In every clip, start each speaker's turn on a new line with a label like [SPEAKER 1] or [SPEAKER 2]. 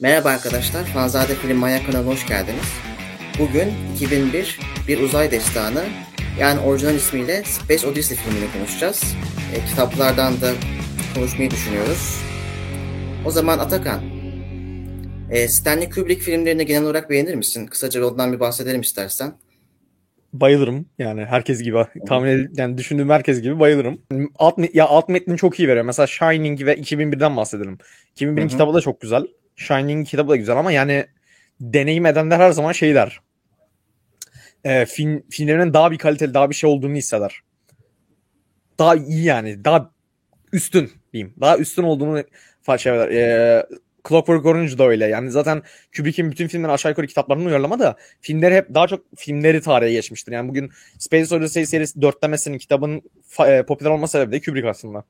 [SPEAKER 1] Merhaba arkadaşlar, Fanzade Film Manyak kanalına hoş geldiniz. Bugün 2001 Bir Uzay Destanı, yani orijinal ismiyle Space Odyssey filmini konuşacağız. E, kitaplardan da konuşmayı düşünüyoruz. O zaman Atakan, e, Stanley Kubrick filmlerini genel olarak beğenir misin? Kısaca ondan bir bahsedelim istersen.
[SPEAKER 2] Bayılırım yani herkes gibi tahmin ed- yani düşündüğüm herkes gibi bayılırım. Alt ya alt metni çok iyi veriyor. Mesela Shining ve 2001'den bahsedelim. 2001'in
[SPEAKER 1] Hı hı.
[SPEAKER 2] kitabı da çok güzel. Shining kitabı da güzel ama yani deneyim edenler her zaman şey der. E, film filmlerinin daha bir kaliteli, daha bir şey olduğunu hisseder. Daha iyi yani, daha üstün diyeyim. Daha üstün olduğunu fa- şey eder. E, Clockwork Orange da öyle. Yani zaten Kubrick'in bütün filmleri aşağı yukarı kitaplarını uyarlama da filmleri hep daha çok filmleri tarihe geçmiştir. Yani bugün Space Odyssey serisi dörtlemesinin kitabın e, popüler olma sebebi de Kubrick aslında.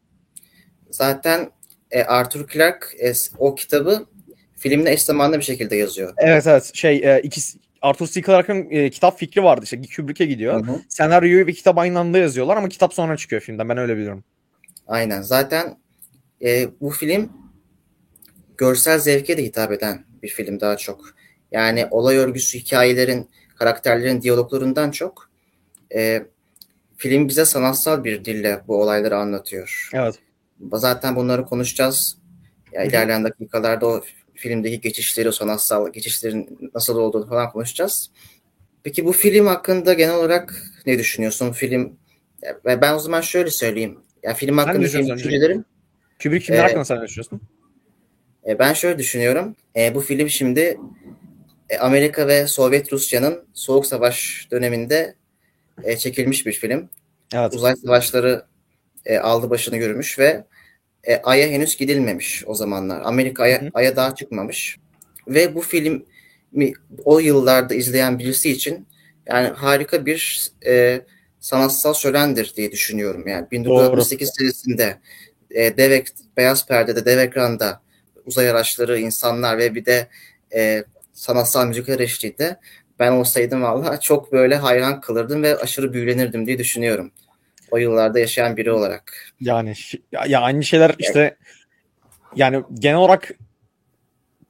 [SPEAKER 1] Zaten e, Arthur Clarke e, o kitabı filmle eş zamanlı bir şekilde yazıyor.
[SPEAKER 2] Evet evet şey e, ikisi Arthur C. Clarke'ın e, kitap fikri vardı işte Kubrick'e gidiyor.
[SPEAKER 1] Hı hı.
[SPEAKER 2] Senaryoyu ve kitap aynı anda yazıyorlar ama kitap sonra çıkıyor filmden ben öyle biliyorum.
[SPEAKER 1] Aynen. Zaten e, bu film görsel zevke de hitap eden bir film daha çok. Yani olay örgüsü, hikayelerin, karakterlerin diyaloglarından çok e, film bize sanatsal bir dille bu olayları anlatıyor.
[SPEAKER 2] Evet.
[SPEAKER 1] Zaten bunları konuşacağız. Ya, ilerleyen dakikalarda o filmdeki geçişleri, o sanatsal geçişlerin nasıl olduğunu falan konuşacağız. Peki bu film hakkında genel olarak ne düşünüyorsun? Film ya, ben o zaman şöyle söyleyeyim. Ya film hakkında
[SPEAKER 2] öncelikle?
[SPEAKER 1] düşüncelerin
[SPEAKER 2] Kubrick filmler
[SPEAKER 1] Ee,
[SPEAKER 2] hakkında sen düşünüyorsun?
[SPEAKER 1] E, ben şöyle düşünüyorum. E, bu film şimdi e, Amerika ve Sovyet Rusya'nın Soğuk Savaş döneminde e, çekilmiş bir film.
[SPEAKER 2] Evet.
[SPEAKER 1] Uzay savaşları e, aldı başını yürümüş ve e, Ay'a henüz gidilmemiş o zamanlar. Amerika Ay'a. Ay'a daha çıkmamış. Ve bu filmi o yıllarda izleyen birisi için yani harika bir e, sanatsal şölendir diye düşünüyorum. Yani 1968 senesinde e, dev ek- beyaz perdede, dev ekranda uzay araçları, insanlar ve bir de e, sanatsal müzikler eşliğinde ben olsaydım valla çok böyle hayran kalırdım ve aşırı büyülenirdim diye düşünüyorum. O yıllarda yaşayan biri olarak.
[SPEAKER 2] Yani ya, aynı şeyler işte yani genel olarak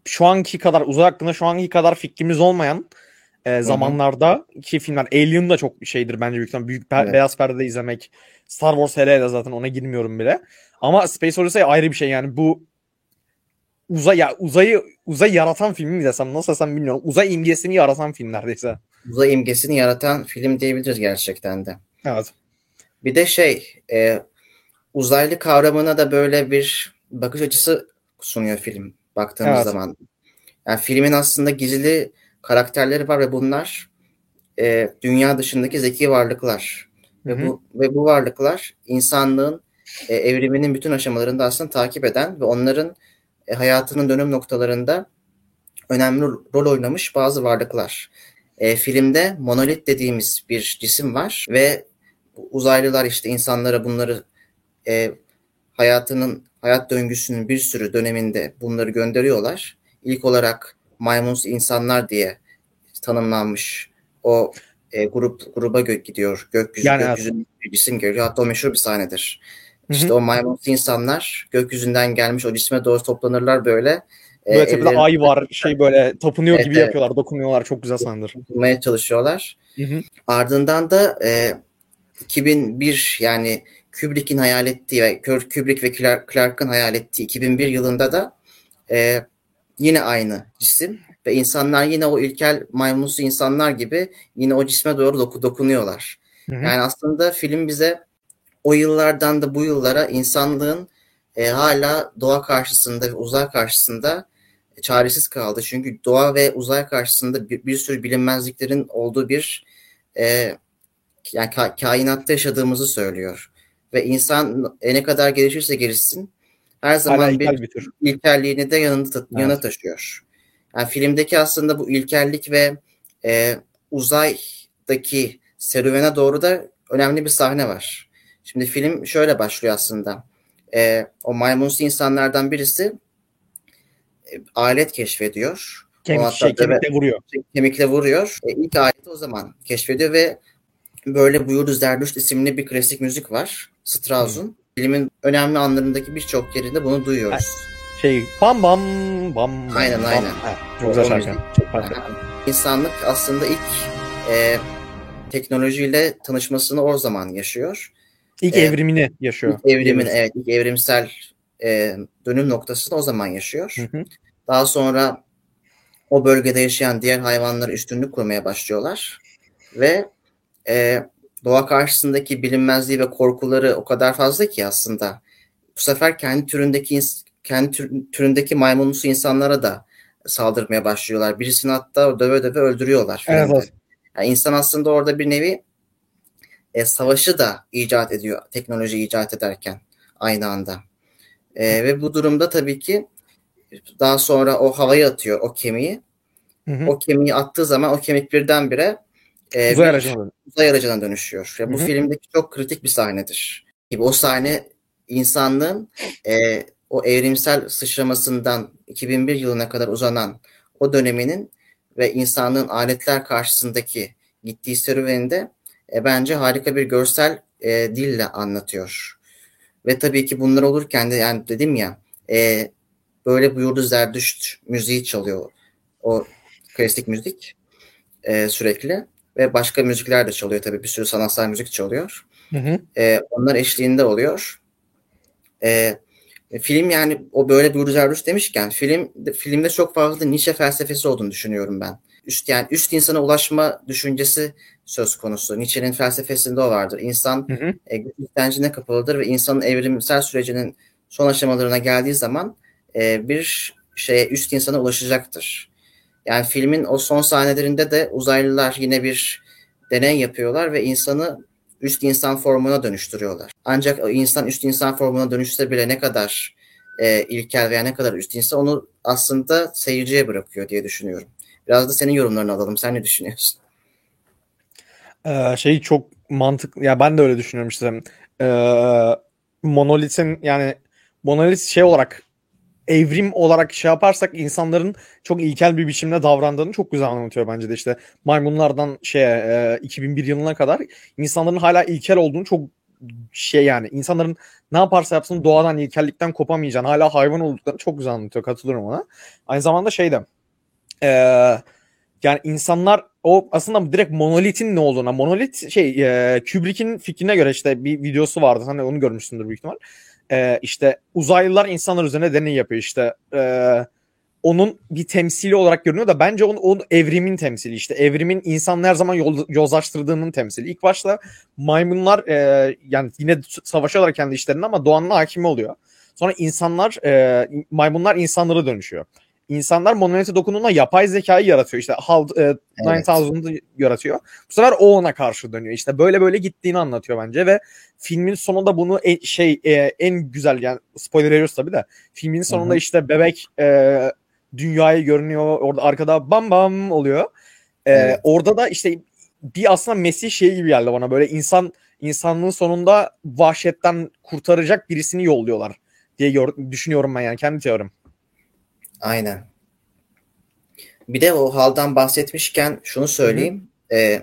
[SPEAKER 2] şu anki kadar uzay hakkında şu anki kadar fikrimiz olmayan e, zamanlarda ki filmler Alien da çok şeydir bence büyük. Büyük
[SPEAKER 1] Evet.
[SPEAKER 2] beyaz perdede izlemek. Star Wars hele hele zaten ona girmiyorum bile. Ama Space Odyssey ayrı bir şey yani bu uzay ya uzayı uzay yaratan film mi desem nasıl desem bilmiyorum. Uzay imgesini yaratan film neredeyse.
[SPEAKER 1] Uzay imgesini yaratan film diyebiliriz gerçekten de.
[SPEAKER 2] Evet.
[SPEAKER 1] Bir de şey, e, uzaylı kavramına da böyle bir bakış açısı sunuyor film baktığımız
[SPEAKER 2] Evet.
[SPEAKER 1] zaman. Yani filmin aslında gizli karakterleri var ve bunlar e, dünya dışındaki zeki varlıklar.
[SPEAKER 2] Hı
[SPEAKER 1] Ve
[SPEAKER 2] hı.
[SPEAKER 1] bu ve bu varlıklar insanlığın e, evriminin bütün aşamalarında aslında takip eden ve onların e, hayatının dönüm noktalarında önemli rol oynamış bazı varlıklar. E, filmde monolit dediğimiz bir cisim var ve uzaylılar işte insanlara bunları e, hayatının hayat döngüsünün bir sürü döneminde bunları gönderiyorlar. İlk olarak maymunsu insanlar diye tanımlanmış o e, grup gruba gö- gidiyor. Gökyüzü
[SPEAKER 2] Yani evet.
[SPEAKER 1] gökyüzünün bir cisim geliyor. Hatta o meşhur bir sahnedir.
[SPEAKER 2] Hı hı.
[SPEAKER 1] İşte o maymunsu insanlar gökyüzünden gelmiş o cisme doğru toplanırlar böyle. E,
[SPEAKER 2] Böyle tepede
[SPEAKER 1] ellerini
[SPEAKER 2] ay var şey böyle tapınıyor
[SPEAKER 1] Evet,
[SPEAKER 2] gibi yapıyorlar dokunuyorlar çok güzel sahnedir.
[SPEAKER 1] bulmaya çalışıyorlar.
[SPEAKER 2] Hı hı.
[SPEAKER 1] Ardından da e, 2001 yani Kubrick'in hayal ettiği ve Kubrick ve Clark- Clark'ın hayal ettiği 2001 yılında da e, yine aynı cisim ve insanlar yine o ilkel maymunsu insanlar gibi yine o cisme doğru doku dokunuyorlar.
[SPEAKER 2] Hı hı.
[SPEAKER 1] Yani aslında film bize o yıllardan da bu yıllara insanlığın e, hala doğa karşısında ve uzay karşısında çaresiz kaldı. Çünkü doğa ve uzay karşısında bir, bir sürü bilinmezliklerin olduğu bir e, yani ka- kainatta yaşadığımızı söylüyor. Ve insan e, ne kadar gelişirse gelişsin her
[SPEAKER 2] Hala
[SPEAKER 1] zaman bir
[SPEAKER 2] bir tür.
[SPEAKER 1] ilkelliğini de yanında, ta-
[SPEAKER 2] Evet.
[SPEAKER 1] yanına taşıyor. Yani filmdeki aslında bu ilkellik ve e, uzaydaki serüvene doğru da önemli bir sahne var. Şimdi film şöyle başlıyor aslında. E, o maymunsu insanlardan birisi e, alet keşfediyor.
[SPEAKER 2] Kemik, şey, kemikle vuruyor.
[SPEAKER 1] kemikle vuruyor. E, ilk aleti o zaman keşfediyor ve böyle Buyurdu Zerdüşt isimli bir klasik müzik var. Strauss'un. Filmin önemli anlarındaki birçok yerinde bunu duyuyoruz.
[SPEAKER 2] Şey bam bam bam.
[SPEAKER 1] Aynen,
[SPEAKER 2] bam.
[SPEAKER 1] aynen.
[SPEAKER 2] Ha, çok güzel şarkı. Çok farklı.
[SPEAKER 1] İnsanlık aslında ilk e, teknolojiyle tanışmasını o zaman yaşıyor.
[SPEAKER 2] İlk
[SPEAKER 1] Evet.
[SPEAKER 2] evrimini yaşıyor.
[SPEAKER 1] İlk evrimin evet ilk evrimsel e, dönüm noktasını o zaman yaşıyor.
[SPEAKER 2] Hı hı.
[SPEAKER 1] Daha sonra o bölgede yaşayan diğer hayvanlara üstünlük kurmaya başlıyorlar ve e, doğa karşısındaki bilinmezliği ve korkuları o kadar fazla ki aslında bu sefer kendi türündeki kendi tür- türündeki maymunlusu insanlara da saldırmaya başlıyorlar. Birisini hatta döve döve öldürüyorlar.
[SPEAKER 2] Evet.
[SPEAKER 1] Yani insan aslında orada bir nevi e, savaşı da icat ediyor teknoloji icat ederken aynı anda. E, ve bu durumda tabii ki daha sonra o havaya atıyor o kemiği.
[SPEAKER 2] Hı hı.
[SPEAKER 1] O kemiği attığı zaman o kemik birdenbire e,
[SPEAKER 2] Uzay aracına dönüyor.
[SPEAKER 1] uzay aracına dönüşüyor. Ya bu
[SPEAKER 2] Hı hı.
[SPEAKER 1] filmdeki çok kritik bir sahnedir. Gibi o sahne insanlığın e, o evrimsel sıçramasından 2001 yılına kadar uzanan o döneminin ve insanlığın aletler karşısındaki gittiği serüveninde e, bence harika bir görsel e, dille anlatıyor. Ve tabii ki bunlar olurken de yani dedim ya e, böyle buyurdu Zerdüşt müziği çalıyor. O klasik müzik e, sürekli ve başka müzikler de çalıyor tabii bir sürü sanatsal müzik çalıyor.
[SPEAKER 2] Hı hı.
[SPEAKER 1] E, onlar eşliğinde oluyor. E, film yani o böyle bir Zerdüşt demişken film filmde çok fazla Nietzsche felsefesi olduğunu düşünüyorum ben. Üst yani üst insana ulaşma düşüncesi söz konusu. Nietzsche'nin felsefesinde o vardır. İnsan
[SPEAKER 2] Hı hı.
[SPEAKER 1] e, kapalıdır ve insanın evrimsel sürecinin son aşamalarına geldiği zaman e, bir şeye üst insana ulaşacaktır. Yani filmin o son sahnelerinde de uzaylılar yine bir deney yapıyorlar ve insanı üst insan formuna dönüştürüyorlar. Ancak o insan üst insan formuna dönüşse bile ne kadar e, ilkel veya ne kadar üst insan onu aslında seyirciye bırakıyor diye düşünüyorum. Biraz da senin yorumlarını alalım. Sen ne düşünüyorsun?
[SPEAKER 2] Ee, şey çok mantıklı. Ya ben de öyle düşünüyorum işte. Ee, Monolith'in yani Monolith şey olarak evrim olarak şey yaparsak insanların çok ilkel bir biçimde davrandığını çok güzel anlatıyor bence de işte maymunlardan şeye e, 2001 yılına kadar insanların hala ilkel olduğunu çok şey yani insanların ne yaparsa yapsın doğadan ilkellikten kopamayacağını hala hayvan olduklarını çok güzel anlatıyor katılıyorum ona. Aynı zamanda şey de e, yani insanlar o aslında direkt monolitin ne olduğuna monolit şey e, Kubrick'in fikrine göre işte bir videosu vardı hani onu görmüşsündür büyük ihtimal. E, işte uzaylılar insanlar üzerine deney yapıyor işte e, onun bir temsili olarak görünüyor da bence onun, onun evrimin temsili işte evrimin insanı her zaman yol, yozlaştırdığının temsili. İlk başta maymunlar e, yani yine savaşıyorlar kendi işlerinde ama doğanın hakimi oluyor. Sonra insanlar e, maymunlar insanlara dönüşüyor. İnsanlar monolite dokunduğunda yapay zekayı yaratıyor. İşte HAL e,
[SPEAKER 1] Evet.
[SPEAKER 2] 9000'ı yaratıyor. Bu sefer o ona karşı dönüyor. İşte böyle böyle gittiğini anlatıyor bence ve filmin sonunda bunu en, şey e, en güzel yani spoiler veriyoruz tabii de filmin sonunda
[SPEAKER 1] Hı hı.
[SPEAKER 2] işte bebek e, dünyayı görünüyor. Orada arkada bam bam oluyor. E,
[SPEAKER 1] Evet.
[SPEAKER 2] Orada da işte bir aslında Mesih şey gibi geldi bana böyle insan insanlığın sonunda vahşetten kurtaracak birisini yolluyorlar diye düşünüyorum ben yani kendi teorim.
[SPEAKER 1] Aynen. Bir de o haldan bahsetmişken şunu söyleyeyim. Ee,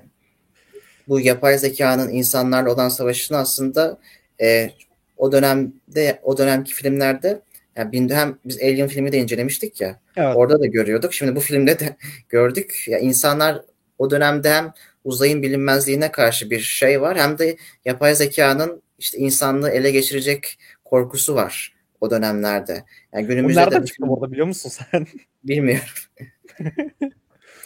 [SPEAKER 1] bu yapay zekanın insanlarla olan savaşını aslında e, o dönemde o dönemki filmlerde yani hem biz Alien filmi de incelemiştik ya.
[SPEAKER 2] Evet.
[SPEAKER 1] Orada da görüyorduk. Şimdi bu filmde de gördük. Ya insanlar o dönemde hem uzayın bilinmezliğine karşı bir şey var hem de yapay zekanın işte insanlığı ele geçirecek korkusu var o dönemlerde. Yani günümüzde de
[SPEAKER 2] nereden
[SPEAKER 1] bu
[SPEAKER 2] çıktı bu arada biliyor musun sen?
[SPEAKER 1] Bilmiyorum.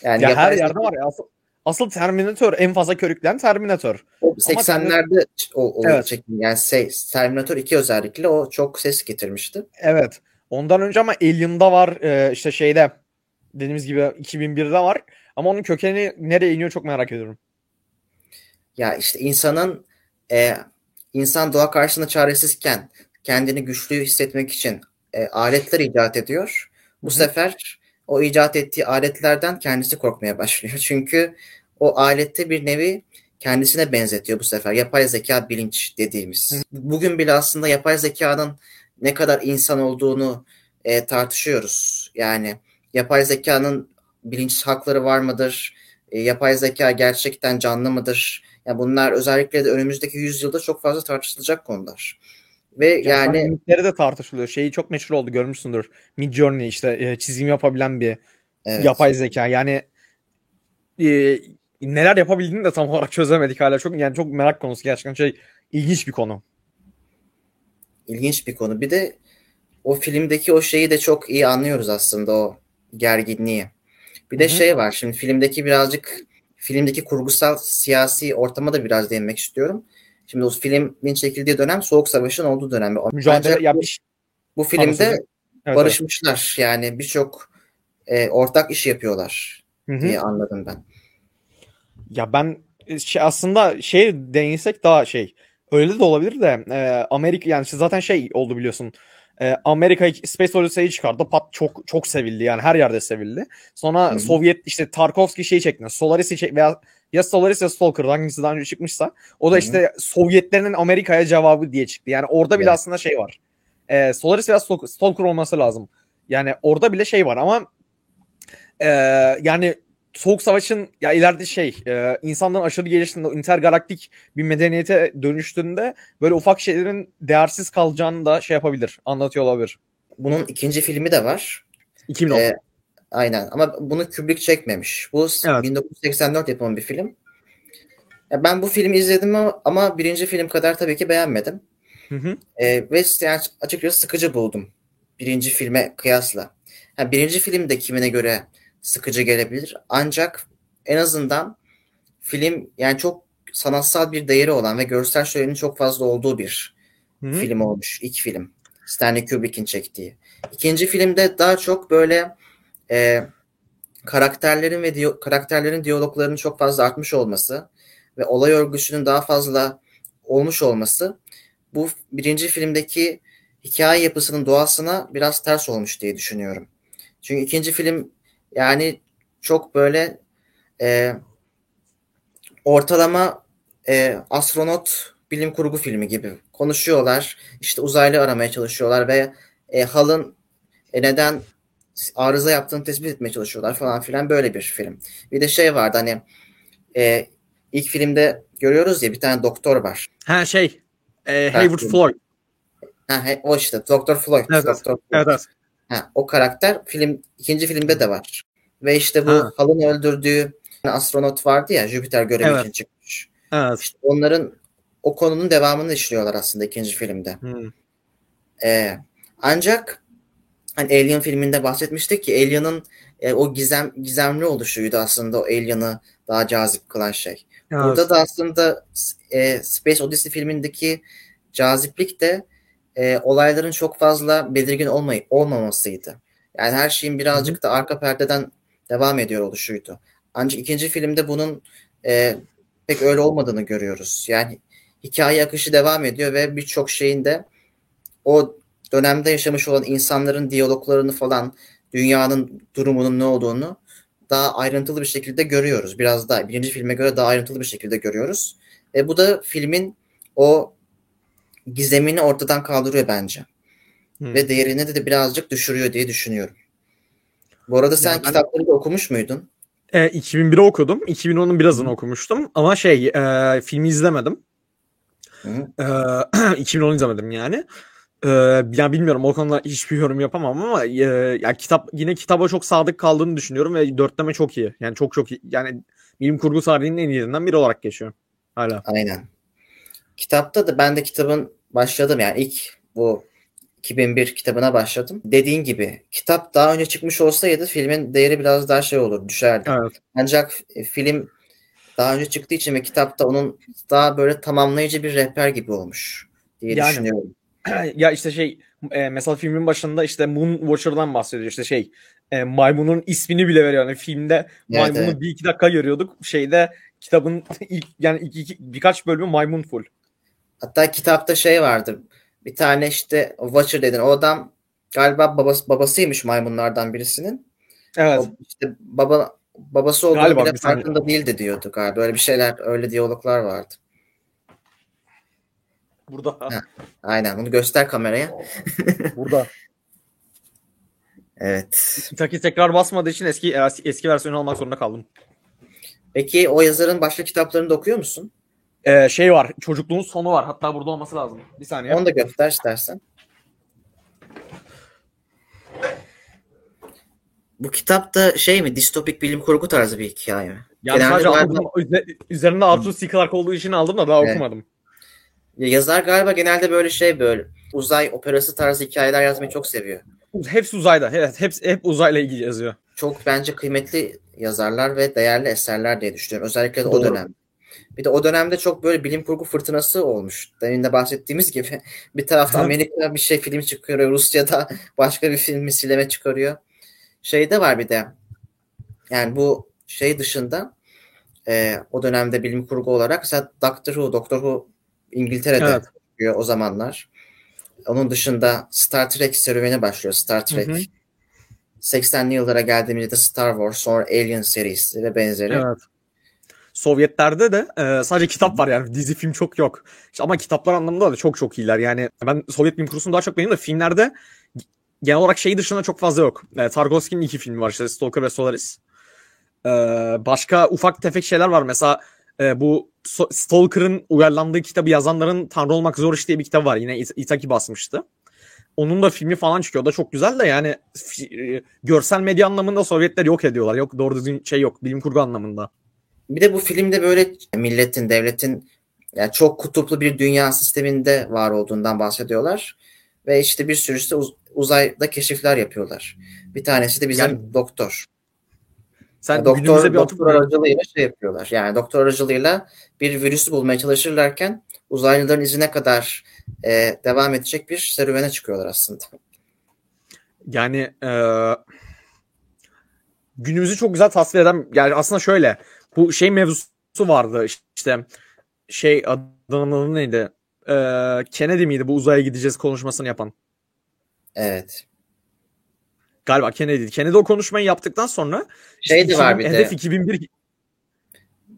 [SPEAKER 1] yani
[SPEAKER 2] ya her yerde var ya. Asıl, asıl Terminator en fazla körükleyen Terminator.
[SPEAKER 1] o
[SPEAKER 2] Ama
[SPEAKER 1] 80'lerde o, o
[SPEAKER 2] Evet.
[SPEAKER 1] çekim yani şey, Terminator 2 özellikle o çok ses getirmişti.
[SPEAKER 2] Evet. Ondan önce ama Alien'da var e, işte şeyde dediğimiz gibi 2001'de var. Ama onun kökeni nereye iniyor çok merak ediyorum.
[SPEAKER 1] Ya işte insanın e, insan doğa karşısında çaresizken kendini güçlü hissetmek için e, aletler icat ediyor. Bu
[SPEAKER 2] Hı hı.
[SPEAKER 1] sefer o icat ettiği aletlerden kendisi korkmaya başlıyor. Çünkü o alette bir nevi kendisine benzetiyor bu sefer. Yapay zeka bilinç dediğimiz. Bugün bile aslında yapay zekanın ne kadar insan olduğunu e, tartışıyoruz. Yani yapay zekanın bilinç hakları var mıdır? E, yapay zeka gerçekten canlı mıdır? Yani bunlar özellikle de önümüzdeki yüzyılda çok fazla tartışılacak konular. Ve yani, yani
[SPEAKER 2] limitleri de tartışılıyor. Şeyi çok meşhur oldu görmüşsündür. Mid Journey işte e, çizim yapabilen bir evet. yapay zeka. Yani e, neler yapabildiğini de tam olarak çözemedik hala. Çok yani çok merak konusu gerçekten şey ilginç bir konu.
[SPEAKER 1] İlginç bir konu. Bir de o filmdeki o şeyi de çok iyi anlıyoruz aslında o gerginliği. Bir de Hı-hı. şey var şimdi filmdeki birazcık filmdeki kurgusal siyasi ortama da biraz değinmek istiyorum. Şimdi o filmin çekildiği dönem Soğuk Savaş'ın olduğu dönem.
[SPEAKER 2] Mücadele yapmış.
[SPEAKER 1] Bu, bu filmde evet, barışmışlar. Evet. Yani birçok e, ortak iş yapıyorlar Hı-hı. diye anladım ben.
[SPEAKER 2] Ya ben şey aslında şey değinsek daha şey öyle de olabilir de e, Amerika yani zaten şey oldu biliyorsun e, Amerika Space Odyssey'i çıkardı. Pat çok çok sevildi yani her yerde sevildi. Sonra Hı-hı. Sovyet işte Tarkovski şeyi çekti. Solaris'i çek veya ya Solaris ya Stalker hangisi daha önce çıkmışsa o da işte Hı-hı. Sovyetlerin Amerika'ya cevabı diye çıktı. Yani orada bile evet. aslında şey var. E, Solaris veya Stalker olması lazım. Yani orada bile şey var ama e, yani Soğuk Savaş'ın ya ileride şey e, insanların aşırı geliştiğinde intergalaktik bir medeniyete dönüştüğünde böyle ufak şeylerin değersiz kalacağını da şey yapabilir, anlatıyor olabilir.
[SPEAKER 1] Bunun ikinci filmi de var.
[SPEAKER 2] 2010. Ee,
[SPEAKER 1] aynen ama bunu Kubrick çekmemiş. Bu evet. 1984 yapımı bir film. Ben bu filmi izledim ama birinci film kadar tabii ki beğenmedim. Hı hı. Ee, ve yani açıkçası sıkıcı buldum. Birinci filme kıyasla. Yani birinci film de kimine göre sıkıcı gelebilir. Ancak en azından film yani çok sanatsal bir değeri olan ve görsel şölenin çok fazla olduğu bir Hı-hı. film olmuş. İlk film. Stanley Kubrick'in çektiği. İkinci filmde daha çok böyle e, karakterlerin ve diyo- karakterlerin diyaloglarının çok fazla artmış olması ve olay örgüsünün daha fazla olmuş olması bu birinci filmdeki hikaye yapısının doğasına biraz ters olmuş diye düşünüyorum. Çünkü ikinci film yani çok böyle e, ortalama e, astronot bilim kurgu filmi gibi konuşuyorlar. İşte uzaylı aramaya çalışıyorlar ve e, halın e, neden arıza yaptığını tespit etmeye çalışıyorlar falan filan böyle bir film. Bir de şey vardı hani e, ilk filmde görüyoruz ya bir tane doktor var.
[SPEAKER 2] Ha şey e, Hayward Floyd.
[SPEAKER 1] Ha, he, o işte Doktor Floyd.
[SPEAKER 2] Evet, Dr. Floyd. evet, evet.
[SPEAKER 1] Ha, o karakter film ikinci filmde de var. Ve işte bu ha. Hal'ın öldürdüğü astronot vardı ya Jüpiter görevi evet. için çıkmış.
[SPEAKER 2] Evet.
[SPEAKER 1] İşte onların o konunun devamını işliyorlar aslında ikinci filmde. Hmm. Ee, ancak hani Alien filminde bahsetmiştik ki Alien'ın e, o gizem gizemli oluşuydu aslında o Alien'ı daha cazip kılan şey. Evet. Burada da aslında e, Space Odyssey filmindeki caziplik de e, olayların çok fazla belirgin olmay olmamasıydı. Yani her şeyin birazcık da arka perdeden devam ediyor oluşuydu. Ancak ikinci filmde bunun e, pek öyle olmadığını görüyoruz. Yani hikaye akışı devam ediyor ve birçok şeyin de o dönemde yaşamış olan insanların diyaloglarını falan dünyanın durumunun ne olduğunu daha ayrıntılı bir şekilde görüyoruz. Biraz daha birinci filme göre daha ayrıntılı bir şekilde görüyoruz. Ve bu da filmin o gizemini ortadan kaldırıyor bence. Hmm. Ve değerini de, de birazcık düşürüyor diye düşünüyorum. Bu arada sen yani kitapları da okumuş muydun?
[SPEAKER 2] E, 2001'i okudum. 2010'un birazını okumuştum. Ama şey e, filmi izlemedim. E, 2010 izlemedim yani. E, yani bilmiyorum o konuda hiçbir yorum yapamam ama e, yani kitap yine kitaba çok sadık kaldığını düşünüyorum ve dörtleme çok iyi. Yani çok çok iyi. Yani bilim kurgu tarihinin en iyilerinden biri olarak geçiyor. Hala.
[SPEAKER 1] Aynen. Kitapta da ben de kitabın başladım yani ilk bu 2001 kitabına başladım. Dediğin gibi kitap daha önce çıkmış olsaydı filmin değeri biraz daha şey olur, düşerdi.
[SPEAKER 2] Evet.
[SPEAKER 1] Ancak film daha önce çıktığı için ve kitapta onun daha böyle tamamlayıcı bir rehber gibi olmuş diye yani, düşünüyorum.
[SPEAKER 2] Ya işte şey e, mesela filmin başında işte Moon Watcher'dan bahsediyor işte şey e, maymunun ismini bile veriyor. Yani filmde evet, maymunu evet. bir iki dakika görüyorduk. Şeyde kitabın ilk yani iki, iki, birkaç bölümü maymun full.
[SPEAKER 1] Hatta kitapta şey vardı bir tane işte Watcher dedin. O adam galiba babası, babasıymış maymunlardan birisinin.
[SPEAKER 2] Evet. O
[SPEAKER 1] işte baba babası olduğu galiba, bile farkında değildi diyordu galiba. Öyle bir şeyler, öyle diyaloglar vardı.
[SPEAKER 2] Burada. Ha,
[SPEAKER 1] aynen. Bunu göster kameraya.
[SPEAKER 2] Burada.
[SPEAKER 1] Evet.
[SPEAKER 2] Taki tekrar basmadığı için eski eski versiyonu almak zorunda kaldım.
[SPEAKER 1] Peki o yazarın başka kitaplarını da okuyor musun?
[SPEAKER 2] Ee, şey var. Çocukluğun sonu var. Hatta burada olması lazım. Bir saniye.
[SPEAKER 1] Onu da göster istersen. Bu kitapta şey mi? Distopik bilim kurgu tarzı bir hikaye mi?
[SPEAKER 2] Yani
[SPEAKER 1] Genelde
[SPEAKER 2] sadece aldım, üze- üzerinde Arthur C. Clarke olduğu için aldım da daha
[SPEAKER 1] Evet.
[SPEAKER 2] okumadım.
[SPEAKER 1] Ya Yazar galiba genelde böyle şey böyle uzay operası tarzı hikayeler yazmayı çok seviyor.
[SPEAKER 2] Hepsi uzayda. Evet, hepsi hep uzayla ilgili yazıyor.
[SPEAKER 1] Çok bence kıymetli yazarlar ve değerli eserler diye düşünüyorum. Özellikle de o dönem. Bir de o dönemde çok böyle bilim kurgu fırtınası olmuş. Demin de bahsettiğimiz gibi bir tarafta. Amerika bir şey film çıkarıyor. Rusya'da başka bir film misilleme çıkarıyor. Şeyde var bir de yani bu şey dışında e, o dönemde bilim kurgu olarak mesela Doctor Who, Doctor Who İngiltere'de
[SPEAKER 2] Evet.
[SPEAKER 1] çıkıyor o zamanlar. Onun dışında Star Trek serüveni başlıyor. Star Trek.
[SPEAKER 2] Hı hı.
[SPEAKER 1] 80'li yıllara geldiğimizde de Star Wars, sonra Alien serisi ve benzeri.
[SPEAKER 2] Evet. Sovyetlerde de e, sadece kitap var yani dizi film çok yok. İşte ama kitaplar anlamında da çok çok iyiler. Yani ben Sovyet bilim kurgusunu daha çok beğeniyorum da filmlerde genel olarak şey dışında çok fazla yok. E, Tarkovski'nin iki filmi var işte Stalker ve Solaris. E, başka ufak tefek şeyler var. Mesela e, bu Stalker'ın uyarlandığı kitabı yazanların Tanrı Olmak Zor İş diye bir kitap var. Yine It- Itaki basmıştı. Onun da filmi falan çıkıyor. O da çok güzel de yani e, görsel medya anlamında Sovyetler yok ediyorlar. Yok doğru düzgün şey yok. Bilim kurgu anlamında.
[SPEAKER 1] Bir de bu filmde böyle milletin, devletin yani çok kutuplu bir dünya sisteminde var olduğundan bahsediyorlar. Ve işte bir sürü işte uz- uzayda keşifler yapıyorlar. Bir tanesi de bizim
[SPEAKER 2] Yani-
[SPEAKER 1] doktor.
[SPEAKER 2] Sen
[SPEAKER 1] doktor
[SPEAKER 2] günümüze bir
[SPEAKER 1] doktor aracılığıyla şey yapıyorlar. Yani doktor aracılığıyla bir virüsü bulmaya çalışırlarken uzaylıların izine kadar e, devam edecek bir serüvene çıkıyorlar aslında.
[SPEAKER 2] yani e, günümüzü çok güzel tasvir eden yani aslında şöyle bu şey mevzusu vardı işte şey adamın adı neydi? E, Kennedy miydi bu uzaya gideceğiz konuşmasını yapan?
[SPEAKER 1] Evet.
[SPEAKER 2] Galiba Kennedy'di. Kennedy o konuşmayı yaptıktan sonra
[SPEAKER 1] Şey de
[SPEAKER 2] 2000
[SPEAKER 1] var bir
[SPEAKER 2] hedef
[SPEAKER 1] de
[SPEAKER 2] 2001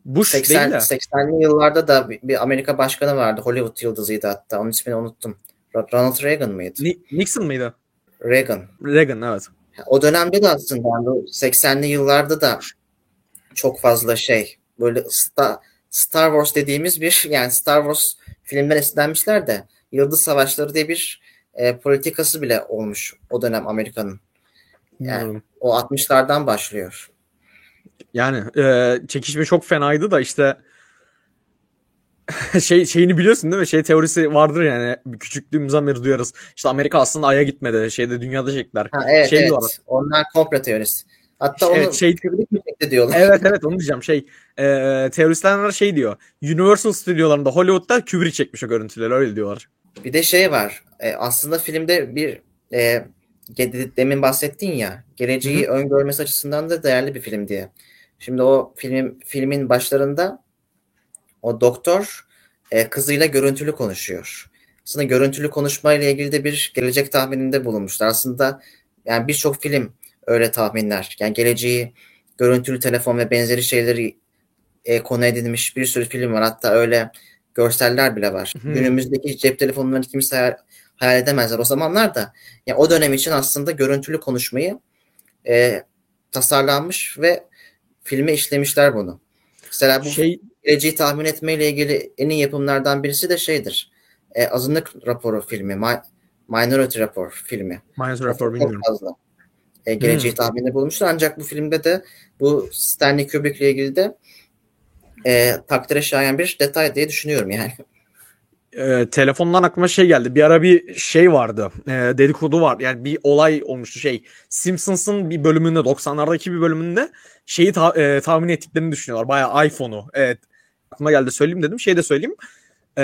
[SPEAKER 2] Bush
[SPEAKER 1] 80,
[SPEAKER 2] değil de.
[SPEAKER 1] 80'li yıllarda da bir, Amerika başkanı vardı. Hollywood yıldızıydı hatta. Onun ismini unuttum. Ro- Ronald Reagan mıydı?
[SPEAKER 2] Ni- Nixon mıydı?
[SPEAKER 1] Reagan.
[SPEAKER 2] Reagan evet.
[SPEAKER 1] O dönemde de aslında yani bu 80'li yıllarda da çok fazla şey böyle Star, Star Wars dediğimiz bir yani Star Wars filmden esinlenmişler de Yıldız Savaşları diye bir e, politikası bile olmuş o dönem Amerika'nın. Yani
[SPEAKER 2] Bilmiyorum.
[SPEAKER 1] o 60'lardan başlıyor.
[SPEAKER 2] Yani e, çekişme çok fenaydı da işte şey şeyini biliyorsun değil mi? Şey teorisi vardır yani küçüklüğümüzden beri duyarız. İşte Amerika aslında Ay'a gitmedi. Şeyde dünyada çektiler.
[SPEAKER 1] Ha, evet
[SPEAKER 2] Şey
[SPEAKER 1] evet. Onlar komplo teorisi. Hatta
[SPEAKER 2] Evet,
[SPEAKER 1] onu
[SPEAKER 2] şey-
[SPEAKER 1] mi çekti diyorlar.
[SPEAKER 2] evet evet onu diyeceğim. Şey e, teoristler şey diyor. Universal stüdyolarında Hollywood'da Kubrick çekmiş o görüntüleri öyle diyorlar.
[SPEAKER 1] Bir de şey var. e, aslında filmde bir e, demin bahsettin ya geleceği öngörmesi açısından da değerli bir film diye. Şimdi o filmin filmin başlarında o doktor e, kızıyla görüntülü konuşuyor. Aslında görüntülü konuşmayla ilgili de bir gelecek tahmininde bulunmuşlar. Aslında yani birçok film öyle tahminler. Yani geleceği görüntülü telefon ve benzeri şeyleri e, konu edilmiş bir sürü film var. Hatta öyle görseller bile var.
[SPEAKER 2] Hı.
[SPEAKER 1] Günümüzdeki cep telefonlarını kimse hayal, edemezler o zamanlar da. Yani o dönem için aslında görüntülü konuşmayı e, tasarlanmış ve filme işlemişler bunu. Mesela bu
[SPEAKER 2] Şey
[SPEAKER 1] geleceği tahmin etmeyle ilgili en iyi yapımlardan birisi de şeydir. E, azınlık raporu filmi, Mi- Minority Report filmi.
[SPEAKER 2] Rapper
[SPEAKER 1] çok
[SPEAKER 2] bilmiyorum.
[SPEAKER 1] fazla e, geleceği tahminde bulmuşlar. Ancak bu filmde de bu Stanley Kubrick'le ilgili de e, takdire şayan bir detay diye düşünüyorum yani.
[SPEAKER 2] e, telefondan aklıma şey geldi. Bir ara bir şey vardı. E, dedikodu var. Yani bir olay olmuştu şey. Simpsons'ın bir bölümünde 90'lardaki bir bölümünde şeyi ta- e, tahmin ettiklerini düşünüyorlar. Bayağı iPhone'u. Evet. Aklıma geldi söyleyeyim dedim. Şey de söyleyeyim. E,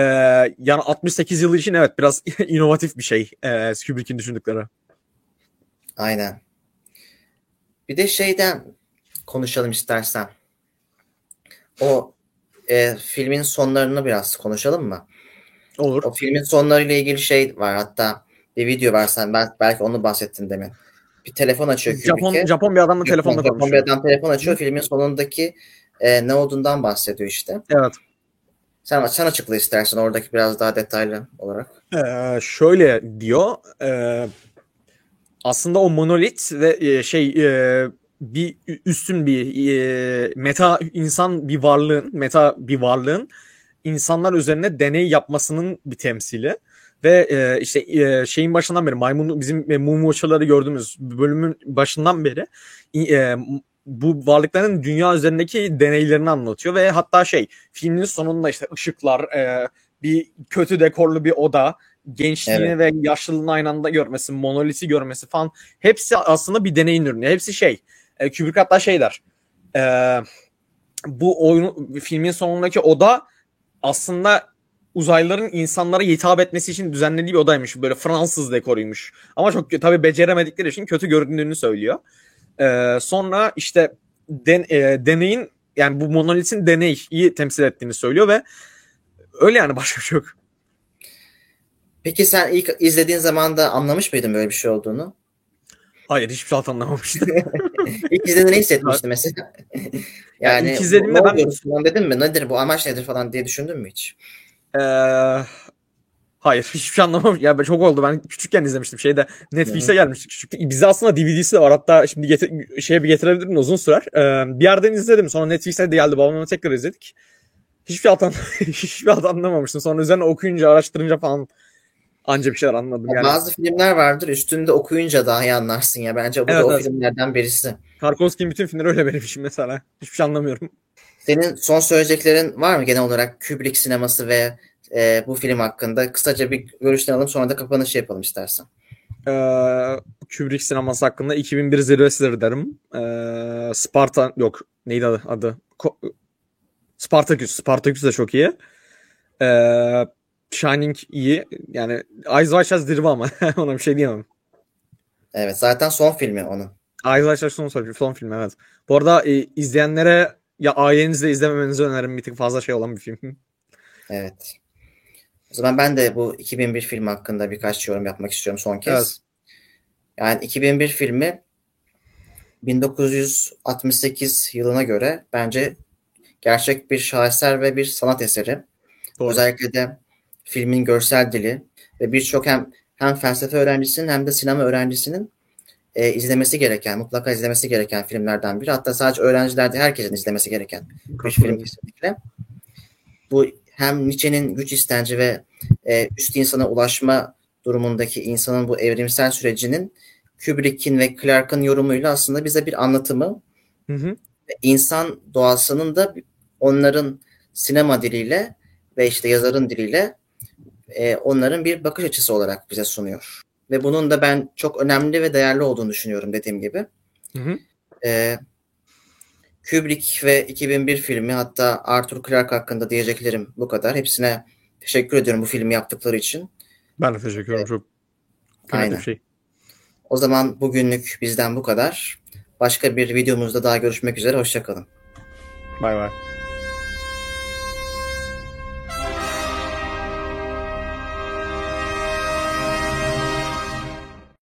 [SPEAKER 2] yani 68 yılı için evet biraz inovatif bir şey. E, Kubrick'in düşündükleri.
[SPEAKER 1] Aynen. Bir de şeyden konuşalım istersen. O e, filmin sonlarını biraz konuşalım mı?
[SPEAKER 2] Olur.
[SPEAKER 1] O filmin sonlarıyla ilgili şey var. Hatta bir video var sen ben belki onu bahsettin demin. Bir telefon açıyor
[SPEAKER 2] Japon,
[SPEAKER 1] Kubrick'e.
[SPEAKER 2] Japon bir adamla telefonla
[SPEAKER 1] Japon bir
[SPEAKER 2] konuşuyor.
[SPEAKER 1] adam telefon açıyor. Filmin sonundaki e, ne olduğundan bahsediyor işte.
[SPEAKER 2] Evet.
[SPEAKER 1] Sen, sen açıkla istersen oradaki biraz daha detaylı olarak.
[SPEAKER 2] Ee, şöyle diyor. e, aslında o monolit ve e, şey e, bir üstün bir e, meta insan bir varlığın, meta bir varlığın insanlar üzerine deney yapmasının bir temsili. Ve e, işte e, şeyin başından beri maymun bizim e, mum watcher'ları gördüğümüz bölümün başından beri e, bu varlıkların dünya üzerindeki deneylerini anlatıyor ve hatta şey filmin sonunda işte ışıklar e, bir kötü dekorlu bir oda gençliğini evet. ve yaşlılığını aynı anda görmesi, monoliti görmesi falan hepsi aslında bir deneyin ürünü. Hepsi şey. E, Kubrick hatta şey der. E, bu oyun filmin sonundaki oda aslında uzaylıların insanlara hitap etmesi için düzenlediği bir odaymış. Böyle Fransız dekoruymuş. Ama çok tabii beceremedikleri için kötü göründüğünü söylüyor. Ee, sonra işte den, e, deneyin yani bu monolitin deneyi temsil ettiğini söylüyor ve öyle yani başka bir şey yok.
[SPEAKER 1] Peki sen ilk izlediğin zaman da anlamış mıydın böyle bir şey olduğunu?
[SPEAKER 2] Hayır hiçbir şey anlamamıştım.
[SPEAKER 1] İlk izlediğinde ne hissetmiştin mesela? yani ilk izlediğimde ben... falan dedim mi? Nedir bu amaç nedir falan diye düşündün mü hiç?
[SPEAKER 2] Ee, hayır hiçbir şey anlamam. Ya ben çok oldu. Ben küçükken izlemiştim. Şeyde Netflix'e gelmiştik küçükken. Bizde aslında DVD'si de var. Hatta şimdi getir, şeye bir getirebilirim uzun sürer. Ee, bir yerden izledim. Sonra Netflix'e de geldi. Babamla tekrar izledik. Hiçbir şey, hiçbir şey anlamamıştım. Sonra üzerine okuyunca, araştırınca falan anca bir şeyler anladım.
[SPEAKER 1] Yani. Bazı filmler vardır üstünde okuyunca daha iyi anlarsın ya. Bence bu evet, da o evet. filmlerden birisi.
[SPEAKER 2] Tarkovski'nin bütün filmleri öyle benim için mesela. Hiçbir şey anlamıyorum.
[SPEAKER 1] Senin son söyleyeceklerin var mı genel olarak Kubrick sineması ve e, bu film hakkında? Kısaca bir görüşlerini alalım sonra da kapanış yapalım istersen.
[SPEAKER 2] Ee, Kubrick sineması hakkında 2001 zirvesidir derim. Ee, Sparta yok neydi adı? adı? Ko- Spartacus. Spartacus da çok iyi. Ee, Shining iyi. Yani Eyes Wide Shut zirve ama ona bir şey diyemem.
[SPEAKER 1] Evet zaten son filmi onun.
[SPEAKER 2] Eyes Wide Shut son, son film evet. Bu arada e, izleyenlere ya ailenizle izlememenizi öneririm bir tık fazla şey olan bir film.
[SPEAKER 1] Evet. O zaman ben de bu 2001 film hakkında birkaç yorum yapmak istiyorum son kez. Evet. Yani 2001 filmi 1968 yılına göre bence gerçek bir şaheser ve bir sanat eseri. Doğru. Özellikle de filmin görsel dili ve birçok hem hem felsefe öğrencisinin hem de sinema öğrencisinin e, izlemesi gereken, mutlaka izlemesi gereken filmlerden biri. Hatta sadece öğrenciler de herkesin izlemesi gereken bir film kesinlikle. Bu hem Nietzsche'nin güç istenci ve e, üst insana ulaşma durumundaki insanın bu evrimsel sürecinin Kubrick'in ve Clark'ın yorumuyla aslında bize bir anlatımı. Hı hı. İnsan doğasının da onların sinema diliyle ve işte yazarın diliyle e, onların bir bakış açısı olarak bize sunuyor. Ve bunun da ben çok önemli ve değerli olduğunu düşünüyorum dediğim gibi. Hı hı. E, Kubrick ve 2001 filmi hatta Arthur Clarke hakkında diyeceklerim bu kadar. Hepsine teşekkür ediyorum bu filmi yaptıkları için.
[SPEAKER 2] Ben de teşekkür ederim. Çok
[SPEAKER 1] Aynen. şey. O zaman bugünlük bizden bu kadar. Başka bir videomuzda daha görüşmek üzere. Hoşçakalın.
[SPEAKER 2] Bay bay.